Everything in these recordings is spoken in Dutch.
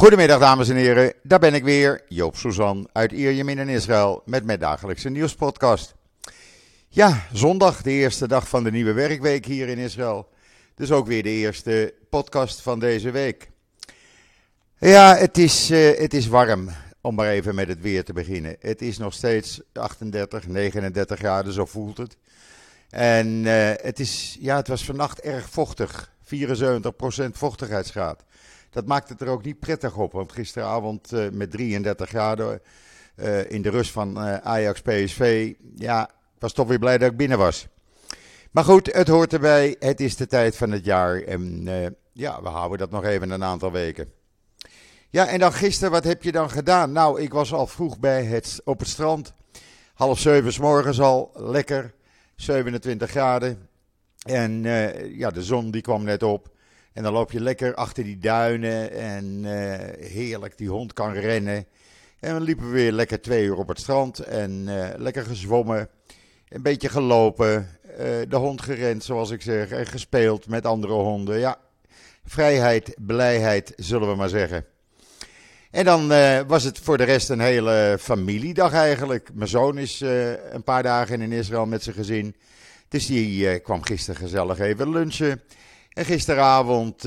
Goedemiddag dames en heren, daar ben ik weer, Joop Suzan uit Ierjemien in Israël met mijn dagelijkse nieuwspodcast. Ja, zondag, de eerste dag van de nieuwe werkweek hier in Israël. Dus ook weer de eerste podcast van deze week. Ja, het is, uh, het is warm, om maar even met het weer te beginnen. Het is nog steeds 38, 39 graden, zo voelt het. En uh, het, is, ja, het was vannacht erg vochtig, 74% vochtigheidsgraad. Dat maakt het er ook niet prettig op, want gisteravond uh, met 33 graden in de rust van Ajax PSV, ja, was toch weer blij dat ik binnen was. Maar goed, het hoort erbij. Het is de tijd van het jaar. En ja, we houden dat nog even een aantal weken. Ja, en dan gisteren, wat heb je dan gedaan? Nou, ik was al vroeg bij het, op het strand. Half zeven s morgens al, lekker. 27 graden. En ja, de zon die kwam net op. En dan loop je lekker achter die duinen. En uh, heerlijk, die hond kan rennen. En dan liepen we weer lekker twee uur op het strand. En lekker gezwommen. Een beetje gelopen, uh, de hond gerend, zoals ik zeg, en gespeeld met andere honden. Ja, vrijheid, blijheid, zullen we maar zeggen. En dan uh, was het voor de rest een hele familiedag eigenlijk. Mijn zoon is uh, een paar dagen in Israël met zijn gezin. Dus die kwam gisteren gezellig even lunchen. En gisteravond,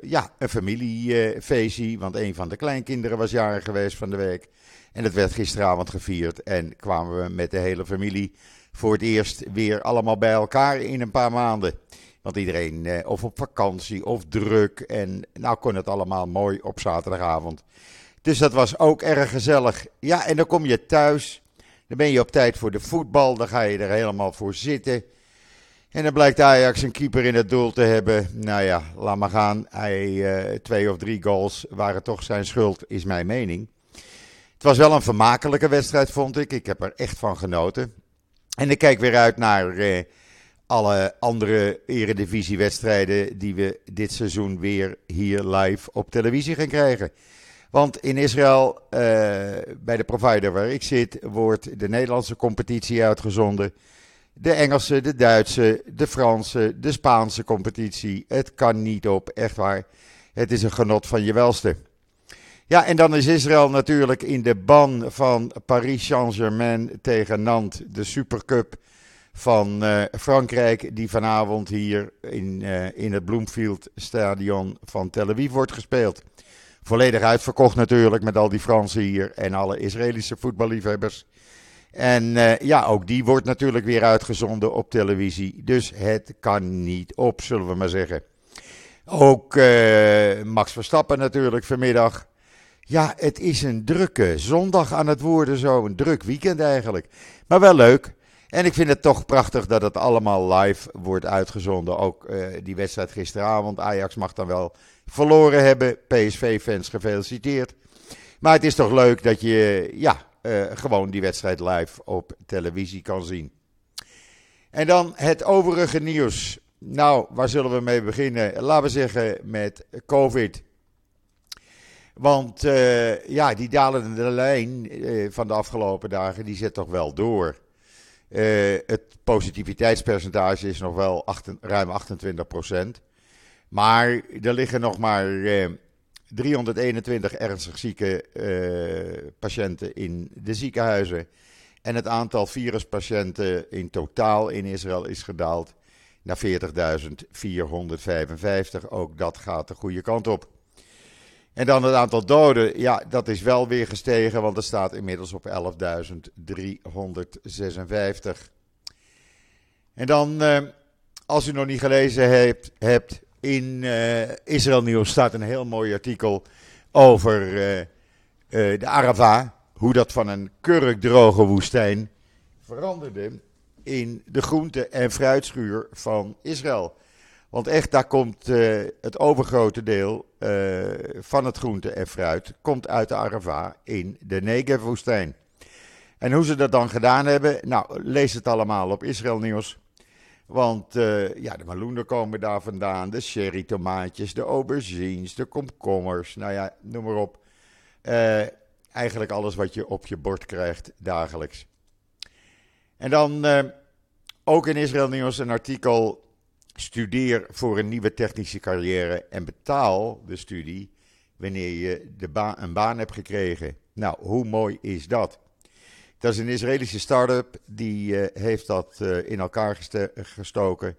ja, een familiefeestje. Want een van de kleinkinderen was jarig geweest van de week. En dat werd gisteravond gevierd. En kwamen we met de hele familie voor het eerst weer allemaal bij elkaar in een paar maanden. Want iedereen eh, of op vakantie of druk. En nou kon het allemaal mooi op zaterdagavond. Dus dat was ook erg gezellig. Ja, en dan kom je thuis. Dan ben je op tijd voor de voetbal. Dan ga je er helemaal voor zitten. En dan blijkt Ajax een keeper in het doel te hebben. Nou ja, laat maar gaan. Hij, uh, twee of drie goals waren toch zijn schuld, is mijn mening. Het was wel een vermakelijke wedstrijd, vond ik. Ik heb er echt van genoten. En ik kijk weer uit naar uh, alle andere eredivisiewedstrijden die we dit seizoen weer hier live op televisie gaan krijgen. Want in Israël, uh, bij de provider waar ik zit, wordt de Nederlandse competitie uitgezonden. De Engelse, de Duitse, de Franse, de Spaanse competitie. Het kan niet op, echt waar. Het is een genot van je welste. Ja, en dan is Israël natuurlijk in de ban van Paris Saint-Germain tegen Nantes, de Supercup van uh, Frankrijk, die vanavond hier in, uh, in het Bloomfield Stadion van Tel Aviv wordt gespeeld. Volledig uitverkocht natuurlijk met al die Fransen hier en alle Israëlische voetballiefhebbers. En uh, ja, ook die wordt natuurlijk weer uitgezonden op televisie. Dus het kan niet op, zullen we maar zeggen. Ook Max Verstappen natuurlijk vanmiddag. Ja, het is een drukke zondag aan het worden, zo een druk weekend eigenlijk. Maar wel leuk. En ik vind het toch prachtig dat het allemaal live wordt uitgezonden. Ook uh, die wedstrijd gisteravond. Ajax mag dan wel verloren hebben. PSV-fans gefeliciteerd. Maar het is toch leuk dat je ja, uh, gewoon die wedstrijd live op televisie kan zien. En dan het overige nieuws. Nou, waar zullen we mee beginnen? Laten we zeggen met COVID. Want uh, ja, die dalende lijn uh, van de afgelopen dagen, die zet toch wel door. Het positiviteitspercentage is nog wel 8, ruim 28 procent. Maar er liggen nog maar 321 ernstig zieke patiënten in de ziekenhuizen. En het aantal viruspatiënten in totaal in Israël is gedaald naar 40.455. Ook dat gaat de goede kant op. En dan het aantal doden, ja, dat is wel weer gestegen, want het staat inmiddels op 11.356. En dan, uh, als u nog niet gelezen hebt, hebt in uh, Israël Nieuws staat een heel mooi artikel over uh, de Arava. Hoe dat van een kurkdroge woestijn veranderde in de groente- en fruitschuur van Israël. Want echt, daar komt het overgrote deel van het groente en fruit komt uit de Arava in de Negev-woestijn. En hoe ze dat dan gedaan hebben, nou, lees het allemaal op Israël Nieuws. Want uh, ja, de meloenen komen daar vandaan, de cherrytomaatjes, de aubergines, de komkommers, nou ja, noem maar op. eigenlijk alles wat je op je bord krijgt dagelijks. En dan ook in Israël Nieuws een artikel Studeer voor een nieuwe technische carrière en betaal de studie wanneer je de een baan hebt gekregen. Nou, hoe mooi is dat? Dat is een Israëlische start-up die uh, heeft dat uh, in elkaar gestoken.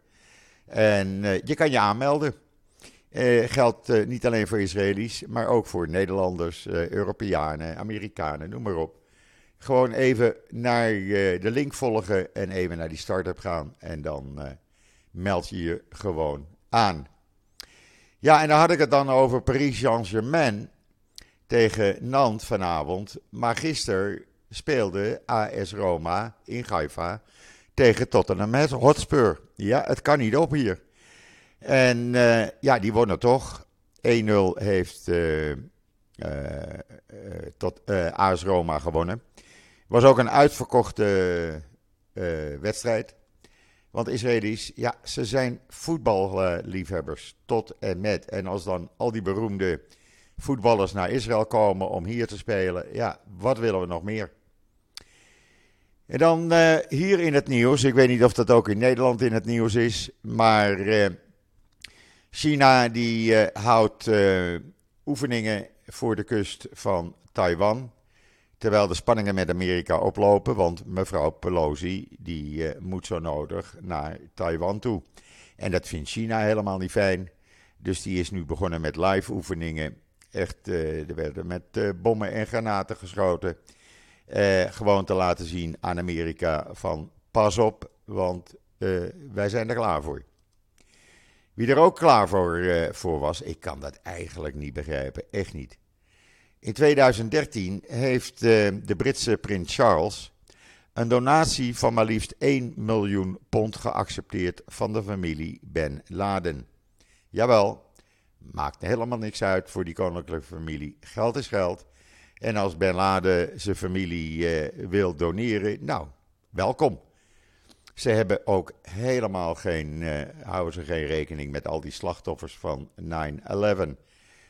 En uh, je kan je aanmelden. geldt niet alleen voor Israëli's, maar ook voor Nederlanders, Europeanen, Amerikanen, noem maar op. Gewoon even naar de link volgen en even naar die start-up gaan. En dan meld je je gewoon aan. Ja, en dan had ik het dan over Paris Saint-Germain tegen Nantes vanavond. Maar gisteren speelde AS Roma in Gaifa tegen Tottenham Hotspur. Ja, het kan niet op hier. En uh, ja, die wonnen toch. 1-0 heeft uh, uh, tot, AS Roma gewonnen. Was ook een uitverkochte wedstrijd. Want Israëli's, ja, ze zijn voetballiefhebbers tot en met. En als dan al die beroemde voetballers naar Israël komen om hier te spelen, ja, wat willen we nog meer? En dan uh, hier in het nieuws, ik weet niet of dat ook in Nederland in het nieuws is, maar uh, China die uh, houdt oefeningen voor de kust van Taiwan. Terwijl de spanningen met Amerika oplopen, want mevrouw Pelosi die moet zo nodig naar Taiwan toe. En dat vindt China helemaal niet fijn. Dus die is nu begonnen met live oefeningen. Echt, er werden met bommen en granaten geschoten. Eh, gewoon te laten zien aan Amerika van pas op, want eh, wij zijn er klaar voor. Wie er ook klaar voor, uh, voor was, ik kan dat eigenlijk niet begrijpen, echt niet. In 2013 heeft de Britse prins Charles een donatie van maar liefst 1 miljoen pond geaccepteerd van de familie Ben Laden. Jawel, maakt helemaal niks uit voor die koninklijke familie. Geld is geld. En als Ben Laden zijn familie uh, wil doneren, nou, welkom. Ze hebben ook helemaal geen, uh, houden ze geen rekening met al die slachtoffers van 9-11.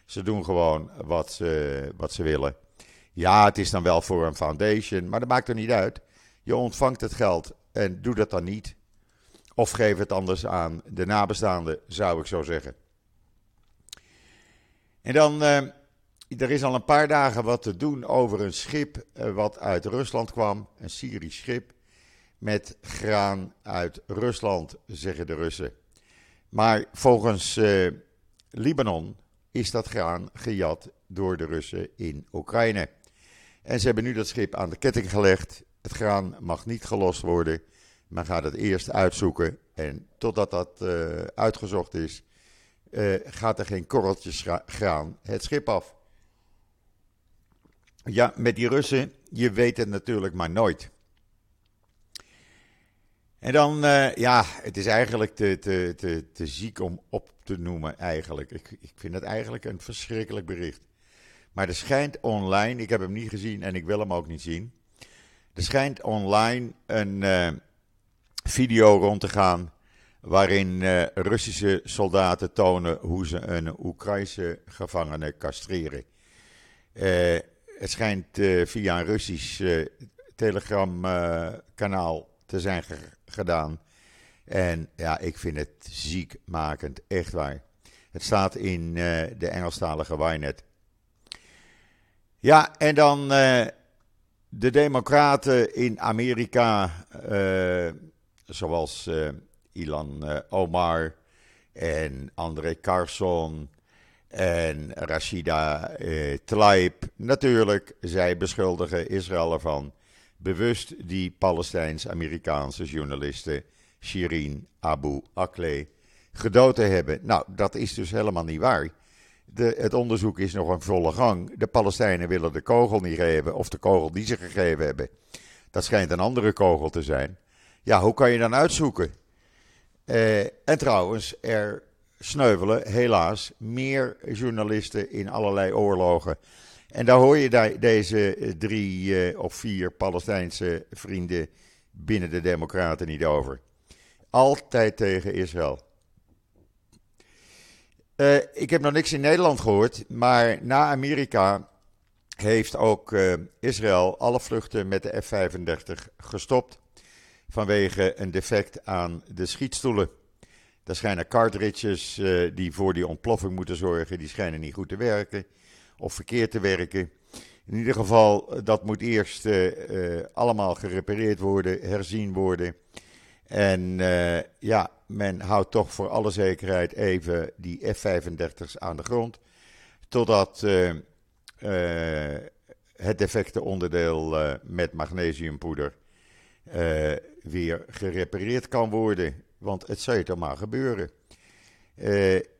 Ze doen gewoon wat ze, wat ze willen. Ja, het is dan wel voor een foundation, maar dat maakt er niet uit. Je ontvangt het geld en doe dat dan niet. Of geef het anders aan de nabestaanden, zou ik zo zeggen. En dan uh, er is al een paar dagen wat te doen over een schip eh, wat uit Rusland kwam. Een Syrisch schip met graan uit Rusland, zeggen de Russen. Maar volgens uh, Libanon is dat graan gejat door de Russen in Oekraïne. En ze hebben nu dat schip aan de ketting gelegd. Het graan mag niet gelost worden. Men gaat het eerst uitzoeken. En totdat dat uh, uitgezocht is, gaat er geen korreltjes graan het schip af. Ja, met die Russen, je weet het natuurlijk maar nooit. En dan, uh, ja, het is eigenlijk te, te, te, te ziek om op te noemen eigenlijk. Ik, ik vind het eigenlijk een verschrikkelijk bericht. Maar er schijnt online, ik heb hem niet gezien en ik wil hem ook niet zien. Er schijnt online een uh, video rond te gaan waarin uh, Russische soldaten tonen hoe ze een Oekraïnse gevangene castreren. Het schijnt uh, via een Russisch uh, telegramkanaal uh, te zijn gedaan. En ja, ik vind het ziekmakend, echt waar. Het staat in de Engelstalige Wynet. Ja, en dan de Democraten in Amerika, zoals Ilan Omar en André Carson en Rashida eh, Tlaib, natuurlijk, zij beschuldigen Israël ervan bewust die Palestijns-Amerikaanse journaliste Shirin Abu Akleh gedood te hebben. Nou, dat is dus helemaal niet waar. De, het onderzoek is nog een volle gang. De Palestijnen willen de kogel niet geven, of de kogel die ze gegeven hebben. Dat schijnt een andere kogel te zijn. Ja, hoe kan je dan uitzoeken? Uh, en trouwens, er sneuvelen helaas meer journalisten in allerlei oorlogen. En daar hoor je deze drie eh, of vier Palestijnse vrienden binnen de Democraten niet over. Altijd tegen Israël. Uh, ik heb nog niks in Nederland gehoord, maar na Amerika heeft ook Israël alle vluchten met de F-35 gestopt vanwege een defect aan de schietstoelen. Daar schijnen cartridges die voor die ontploffing moeten zorgen, die schijnen niet goed te werken of verkeerd te werken. In ieder geval, dat moet eerst allemaal gerepareerd worden, herzien worden. En ja, men houdt toch voor alle zekerheid even die F-35's aan de grond. Totdat het defecte onderdeel met magnesiumpoeder weer gerepareerd kan worden. Want het zou toch maar gebeuren.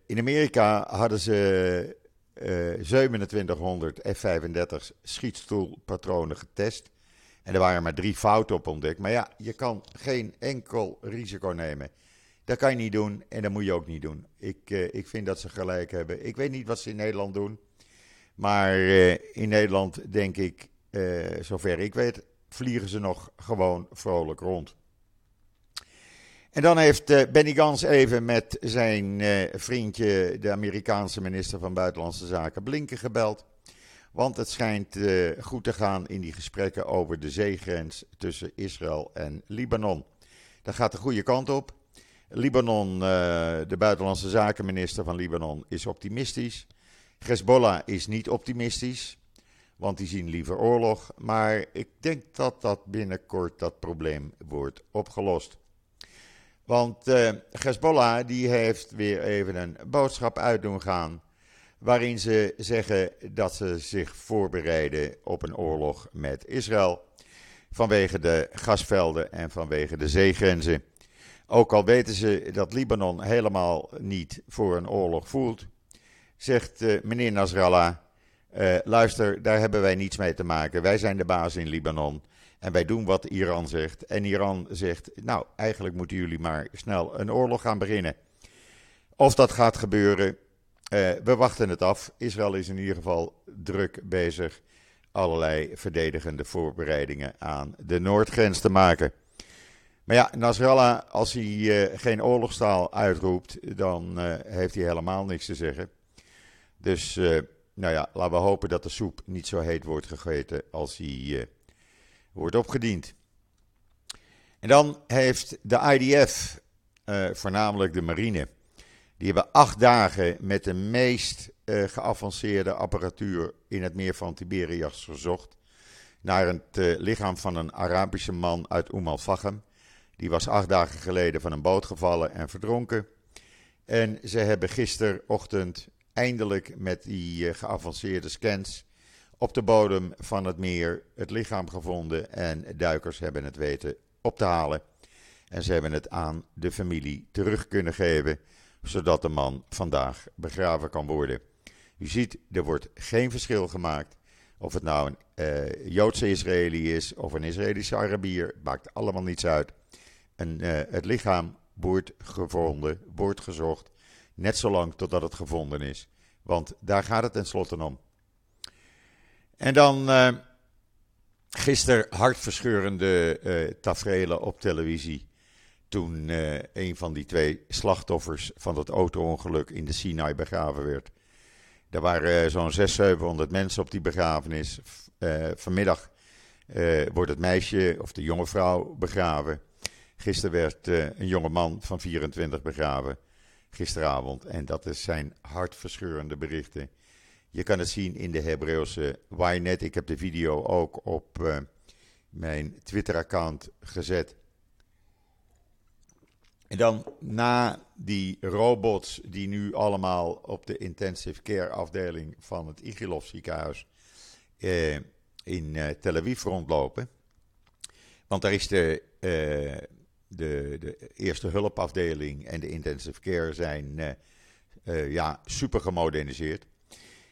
in Amerika hadden ze 2700 F-35 schietstoelpatronen getest. En er waren maar drie fouten op ontdekt. Maar ja, je kan geen enkel risico nemen. Dat kan je niet doen en dat moet je ook niet doen. Ik, uh, ik vind dat ze gelijk hebben. Ik weet niet wat ze in Nederland doen. Maar uh, in Nederland denk ik, uh, zover ik weet, vliegen ze nog gewoon vrolijk rond. En dan heeft Benny Gans even met zijn vriendje, de Amerikaanse minister van Buitenlandse Zaken, Blinken gebeld. Want het schijnt goed te gaan in die gesprekken over de zeegrens tussen Israël en Libanon. Dat gaat de goede kant op. Libanon, eh, de buitenlandse zakenminister van Libanon, is optimistisch. Hezbollah is niet optimistisch, want die zien liever oorlog. Maar ik denk dat dat binnenkort dat probleem wordt opgelost. Want uh, Hezbollah die heeft weer even een boodschap uit doen gaan. Waarin ze zeggen dat ze zich voorbereiden op een oorlog met Israël. Vanwege de gasvelden en vanwege de zeegrenzen. Ook al weten ze dat Libanon helemaal niet voor een oorlog voelt, zegt uh, meneer Nasrallah: uh, luister, daar hebben wij niets mee te maken. Wij zijn de baas in Libanon en wij doen wat Iran zegt. En Iran zegt: nou, eigenlijk moeten jullie maar snel een oorlog gaan beginnen. Of dat gaat gebeuren, uh, we wachten het af. Israël is in ieder geval druk bezig allerlei verdedigende voorbereidingen aan de noordgrens te maken. Maar ja, Nasrallah, als hij uh, geen oorlogstaal uitroept, dan uh, heeft hij helemaal niks te zeggen. Dus, nou ja, laten we hopen dat de soep niet zo heet wordt gegeten als hij wordt opgediend. En dan heeft de IDF, voornamelijk de marine, die hebben acht dagen met de meest geavanceerde apparatuur in het meer van Tiberias gezocht naar het lichaam van een Arabische man uit Umm al-Fahim. Die was acht dagen geleden van een boot gevallen en verdronken. En ze hebben gisterochtend eindelijk met die eh, geavanceerde scans op de bodem van het meer het lichaam gevonden. En duikers hebben het weten op te halen. En ze hebben het aan de familie terug kunnen geven, zodat de man vandaag begraven kan worden. U ziet, er wordt geen verschil gemaakt. Of het nou een uh, Joodse Israëli is of een Israëlische Arabier, maakt allemaal niets uit. En uh, het lichaam wordt gevonden, wordt gezocht, net zolang totdat het gevonden is. Want daar gaat het tenslotte om. En dan uh, gisteren hartverscheurende uh, tafereelen op televisie. Toen uh, een van die twee slachtoffers van dat auto-ongeluk in de Sinai begraven werd. Er waren zo'n 600, 700 mensen op die begrafenis. vanmiddag wordt het meisje of de jonge vrouw begraven. Gisteren werd een jonge man van 24 begraven. Gisteravond. En dat is zijn hartverscheurende berichten. Je kan het zien in de Hebreeuwse Ynet. Ik heb de video ook op uh, mijn Twitter-account gezet. En dan na die robots die nu allemaal op de intensive care afdeling van het Igilov ziekenhuis uh, in uh, Tel Aviv rondlopen. Want daar is de de, de eerste hulpafdeling en de intensive care zijn uh, ja, super gemoderniseerd.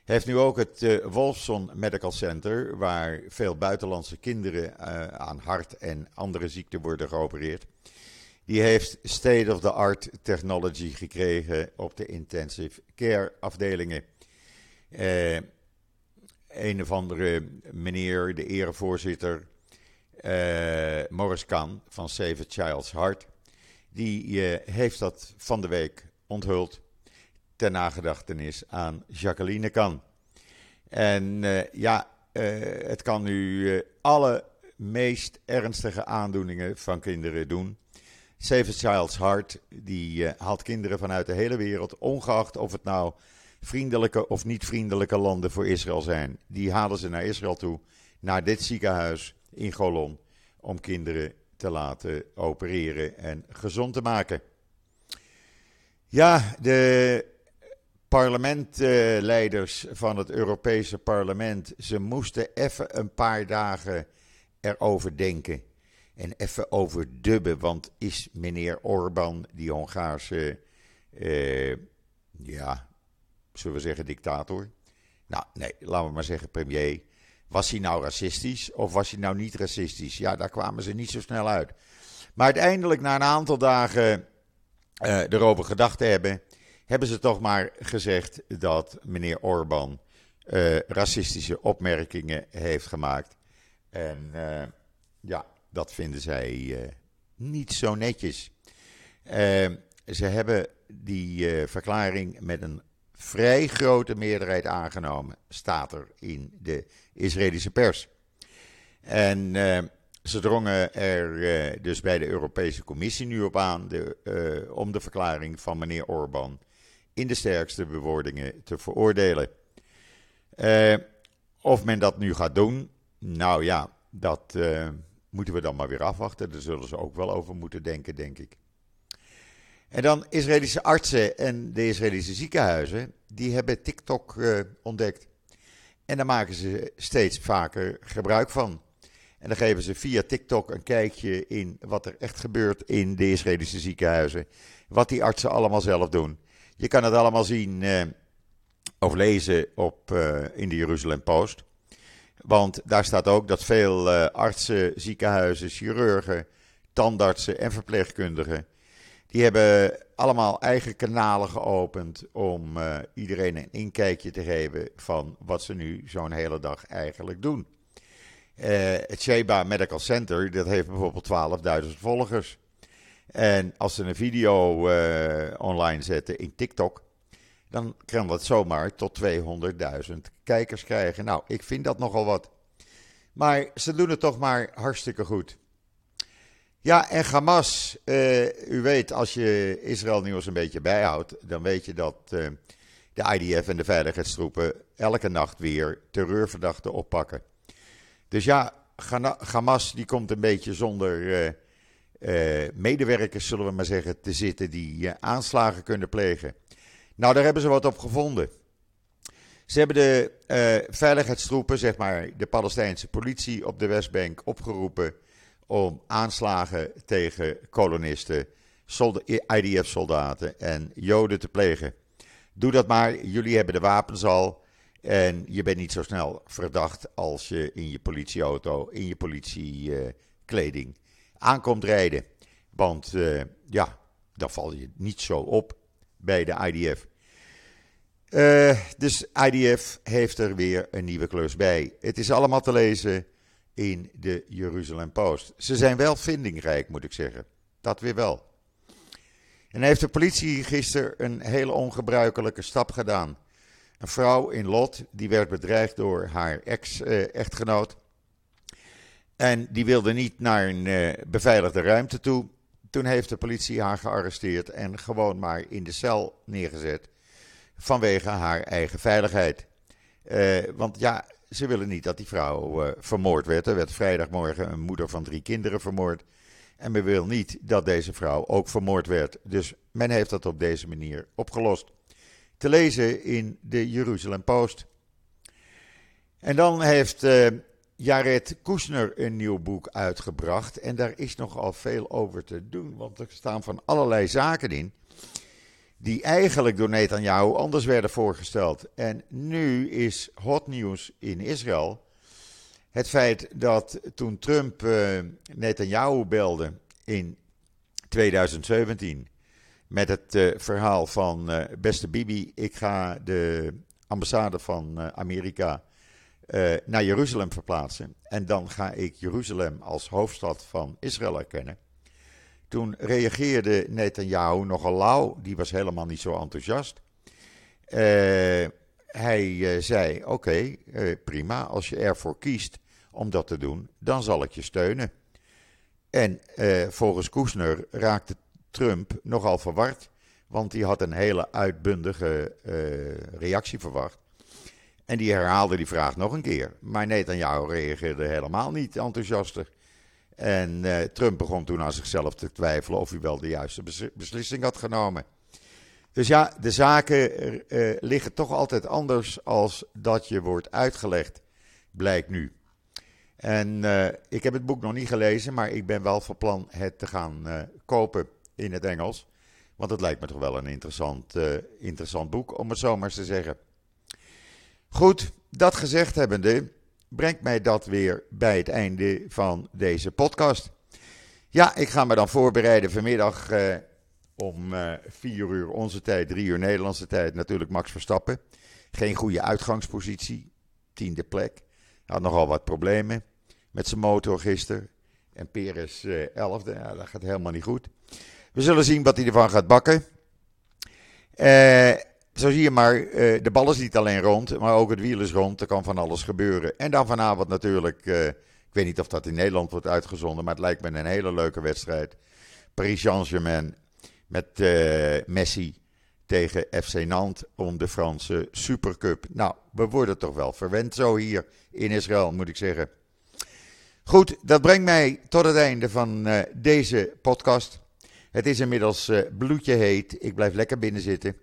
Heeft nu ook het uh, Wolfson Medical Center, waar veel buitenlandse kinderen aan hart- en andere ziekten worden geopereerd. Die heeft state-of-the-art technology gekregen op de intensive care afdelingen. een of andere meneer, de erevoorzitter uh, Morris Kahn van Save a Child's Heart. Die uh, heeft dat van de week onthuld ter nagedachtenis aan Jacqueline Kahn. En uh, ja, het kan nu alle meest ernstige aandoeningen van kinderen doen. Save a Child's Heart, die haalt kinderen vanuit de hele wereld, ongeacht of het nou vriendelijke of niet vriendelijke landen voor Israël zijn. Die halen ze naar Israël toe, naar dit ziekenhuis in Golon, om kinderen te laten opereren en gezond te maken. Ja, de parlementleiders van het Europese parlement, ze moesten even een paar dagen erover denken. En even overdubben, want is meneer Orbán, die Hongaarse, eh, ja, zullen we zeggen dictator? Nou, nee, laten we maar zeggen premier. Was hij nou racistisch of was hij nou niet racistisch? Ja, daar kwamen ze niet zo snel uit. Maar uiteindelijk, na een aantal dagen uh, erover gedacht te hebben, hebben ze toch maar gezegd dat meneer Orbán uh, racistische opmerkingen heeft gemaakt. En uh, ja, dat vinden zij niet zo netjes. ze hebben die verklaring met een vrij grote meerderheid aangenomen, staat er in de Israëlische pers. En ze drongen er dus bij de Europese Commissie nu op aan de, om de verklaring van meneer Orbán in de sterkste bewoordingen te veroordelen. of men dat nu gaat doen, nou ja, dat moeten we dan maar weer afwachten. Daar zullen ze ook wel over moeten denken, denk ik. En dan Israëlische artsen en de Israëlische ziekenhuizen, die hebben TikTok uh, ontdekt. En daar maken ze steeds vaker gebruik van. En dan geven ze via TikTok een kijkje in wat er echt gebeurt in de Israëlische ziekenhuizen. Wat die artsen allemaal zelf doen. Je kan het allemaal zien uh, of lezen op, uh, in de Jeruzalem Post. Want daar staat ook dat veel artsen, ziekenhuizen, chirurgen, tandartsen en verpleegkundigen die hebben allemaal eigen kanalen geopend om iedereen een inkijkje te geven van wat ze nu zo'n hele dag eigenlijk doen. Het Sheba Medical Center, dat heeft bijvoorbeeld 12.000 volgers. En als ze een video uh, online zetten in TikTok, dan kan dat zomaar tot 200.000 kijkers krijgen. Nou, ik vind dat nogal wat. Maar ze doen het toch maar hartstikke goed. Ja, en Hamas, uh, u weet, als je Israël nieuws een beetje bijhoudt, dan weet je dat uh, de IDF en de veiligheidstroepen elke nacht weer terreurverdachten oppakken. Dus ja, Hamas die komt een beetje zonder medewerkers, zullen we maar zeggen, te zitten die aanslagen kunnen plegen. Nou, daar hebben ze wat op gevonden. Ze hebben de veiligheidstroepen, zeg maar de Palestijnse politie op de Westbank, opgeroepen om aanslagen tegen kolonisten, IDF-soldaten en Joden te plegen. Doe dat maar, jullie hebben de wapens al. En je bent niet zo snel verdacht als je in je politieauto, in je politiekleding aankomt rijden. Want uh, ja, dan val je niet zo op bij de IDF. Uh, eh, dus IDF heeft er weer een nieuwe klus bij. Het is allemaal te lezen in de Jeruzalem Post. Ze zijn wel vindingrijk, moet ik zeggen. Dat weer wel. En heeft de politie gisteren een hele ongebruikelijke stap gedaan. Een vrouw in Lot, die werd bedreigd door haar ex-echtgenoot. En die wilde niet naar een uh, beveiligde ruimte toe. Toen heeft de politie haar gearresteerd en gewoon maar in de cel neergezet. Vanwege haar eigen veiligheid. Uh, want ja, ze willen niet dat die vrouw uh, vermoord werd. Er werd vrijdagmorgen een moeder van drie kinderen vermoord. En men wil niet dat deze vrouw ook vermoord werd. Dus men heeft dat op deze manier opgelost. Te lezen in de Jeruzalem Post. En dan heeft Jared Kushner een nieuw boek uitgebracht. En daar is nogal veel over te doen. Want er staan van allerlei zaken in die eigenlijk door Netanyahu anders werden voorgesteld. En nu is hot nieuws in Israël het feit dat toen Trump uh, Netanyahu belde in 2017 met het uh, verhaal van uh, beste Bibi, ik ga de ambassade van Amerika naar Jeruzalem verplaatsen en dan ga ik Jeruzalem als hoofdstad van Israël erkennen. Toen reageerde Netanyahu nogal lauw, die was helemaal niet zo enthousiast. Uh, hij uh, zei: Oké, uh, prima, als je ervoor kiest om dat te doen, dan zal ik je steunen. En uh, volgens Kushner raakte Trump nogal verward, want die had een hele uitbundige uh, reactie verwacht. En die herhaalde die vraag nog een keer. Maar Netanyahu reageerde helemaal niet enthousiaster. En uh, Trump begon toen aan zichzelf te twijfelen of hij wel de juiste beslissing had genomen. Dus ja, de zaken uh, liggen toch altijd anders als dat je wordt uitgelegd, blijkt nu. En ik heb het boek nog niet gelezen, maar ik ben wel van plan het te gaan kopen in het Engels. Want het lijkt me toch wel een interessant, interessant boek, om het zo maar eens te zeggen. Goed, dat gezegd hebbende, brengt mij dat weer bij het einde van deze podcast. Ja, ik ga me dan voorbereiden vanmiddag eh, om uh, 4 uur onze tijd, 3 uur Nederlandse tijd, natuurlijk Max Verstappen. Geen goede uitgangspositie, tiende plek. Had nogal wat problemen met zijn motor gisteren. En Perez uh, elfde, ja, dat gaat helemaal niet goed. We zullen zien wat hij ervan gaat bakken. Eh zo zie je maar, eh, de bal is niet alleen rond, maar ook het wiel is rond. Er kan van alles gebeuren. En dan vanavond natuurlijk, eh, ik weet niet of dat in Nederland wordt uitgezonden, maar het lijkt me een hele leuke wedstrijd. Paris Saint-Germain met uh, Messi tegen FC Nantes om de Franse Supercup. Nou, we worden toch wel verwend zo hier in Israël, moet ik zeggen. Goed, dat brengt mij tot het einde van deze podcast. Het is inmiddels bloedje heet. Ik blijf lekker binnen zitten.